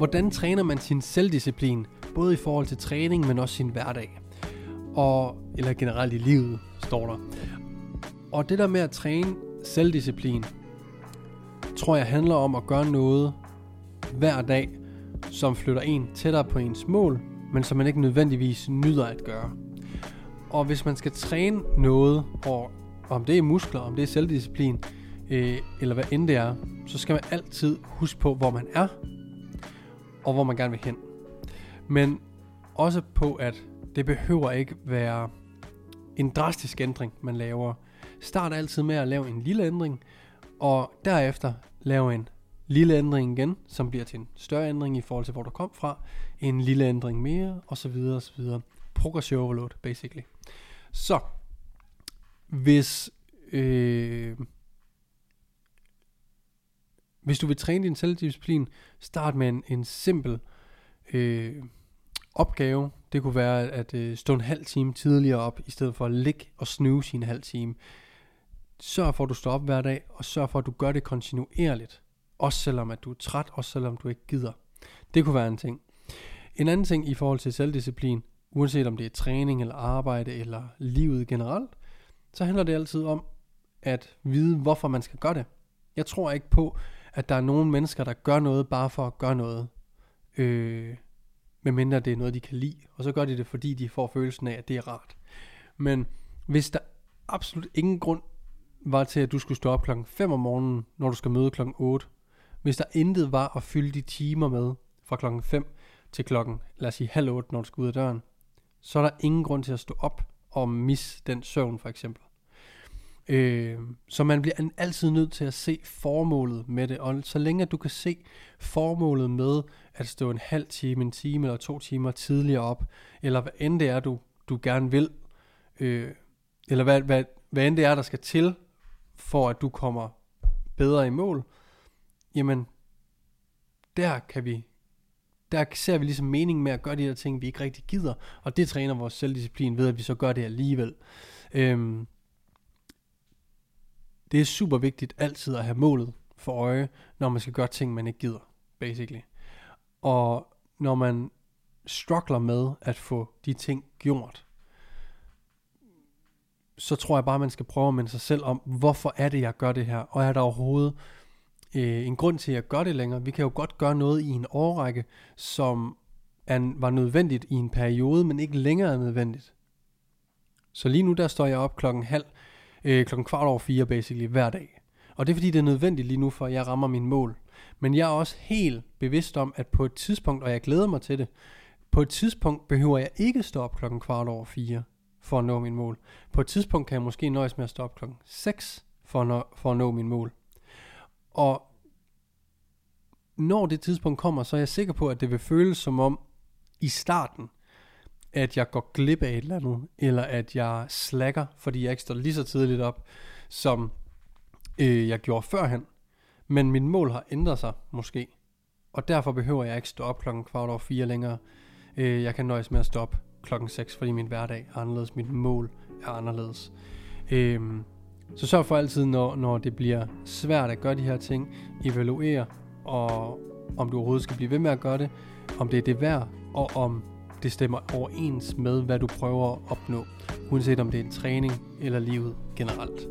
hvordan træner man sin selvdisciplin, både i forhold til træning, men også sin hverdag. Og, eller generelt i livet, står der. Og det der med at træne selvdisciplin, tror jeg handler om at gøre noget hver dag, som flytter en tættere på ens mål, men som man ikke nødvendigvis nyder at gøre. Og hvis man skal træne noget, og om det er muskler, om det er selvdisciplin, øh, eller hvad end det er, så skal man altid huske på, hvor man er, og hvor man gerne vil hen. Men også på, at det behøver ikke være en drastisk ændring, man laver. Start altid med at lave en lille ændring, og derefter lave en lille ændring igen, som bliver til en større ændring i forhold til, hvor du kom fra, en lille ændring mere, og så videre, og så videre. Progressive overload, basically. Så, hvis, øh, hvis du vil træne din selvdisciplin, start med en, en simpel øh, opgave. Det kunne være at øh, stå en halv time tidligere op, i stedet for at ligge og snuse i en halv time. Sørg for, at du står op hver dag, og sørg for, at du gør det kontinuerligt. Også selvom at du er træt, også selvom du ikke gider. Det kunne være en ting. En anden ting i forhold til selvdisciplin, uanset om det er træning eller arbejde eller livet generelt, så handler det altid om at vide, hvorfor man skal gøre det. Jeg tror ikke på, at der er nogle mennesker, der gør noget bare for at gøre noget. Øh, medmindre det er noget, de kan lide. Og så gør de det, fordi de får følelsen af, at det er rart. Men hvis der absolut ingen grund var til, at du skulle stå op klokken 5 om morgenen, når du skal møde klokken 8. Hvis der intet var at fylde de timer med fra klokken 5 til klokken, lad os sige halv 8, når du skal ud af døren, så er der ingen grund til at stå op og misse den søvn for eksempel. Øh, så man bliver altid nødt til at se formålet med det, og så længe du kan se formålet med at stå en halv time, en time eller to timer tidligere op, eller hvad end det er, du, du gerne vil, øh, eller hvad, hvad, hvad end det er, der skal til, for at du kommer bedre i mål, jamen, der kan vi, der ser vi ligesom mening med at gøre de der ting, vi ikke rigtig gider, og det træner vores selvdisciplin ved, at vi så gør det alligevel. Øhm, det er super vigtigt altid at have målet for øje, når man skal gøre ting, man ikke gider, basically. Og når man struggler med at få de ting gjort, så tror jeg bare, man skal prøve at minde sig selv om, hvorfor er det, jeg gør det her? Og er der overhovedet øh, en grund til, at jeg gør det længere? Vi kan jo godt gøre noget i en årrække, som er, var nødvendigt i en periode, men ikke længere er nødvendigt. Så lige nu, der står jeg op klokken halv, øh, klokken kvart over fire, basically, hver dag. Og det er fordi, det er nødvendigt lige nu, for at jeg rammer min mål. Men jeg er også helt bevidst om, at på et tidspunkt, og jeg glæder mig til det, på et tidspunkt behøver jeg ikke stå op klokken kvart over fire for at nå min mål. På et tidspunkt kan jeg måske nøjes med at stå op klokken 6 for at nå, for at nå min mål. Og når det tidspunkt kommer, så er jeg sikker på, at det vil føles som om i starten, at jeg går glip af et eller andet, eller at jeg slacker, fordi jeg ikke står lige så tidligt op, som øh, jeg gjorde førhen. Men min mål har ændret sig, måske. Og derfor behøver jeg ikke stå op klokken kvart over fire længere. Øh, jeg kan nøjes med at stå op klokken 6, fordi min hverdag er anderledes, mit mål er anderledes. Øh, så sørg for altid, når, når det bliver svært at gøre de her ting, evaluere, og om du overhovedet skal blive ved med at gøre det, om det er det værd, og om det stemmer overens med, hvad du prøver at opnå, uanset om det er en træning eller livet generelt.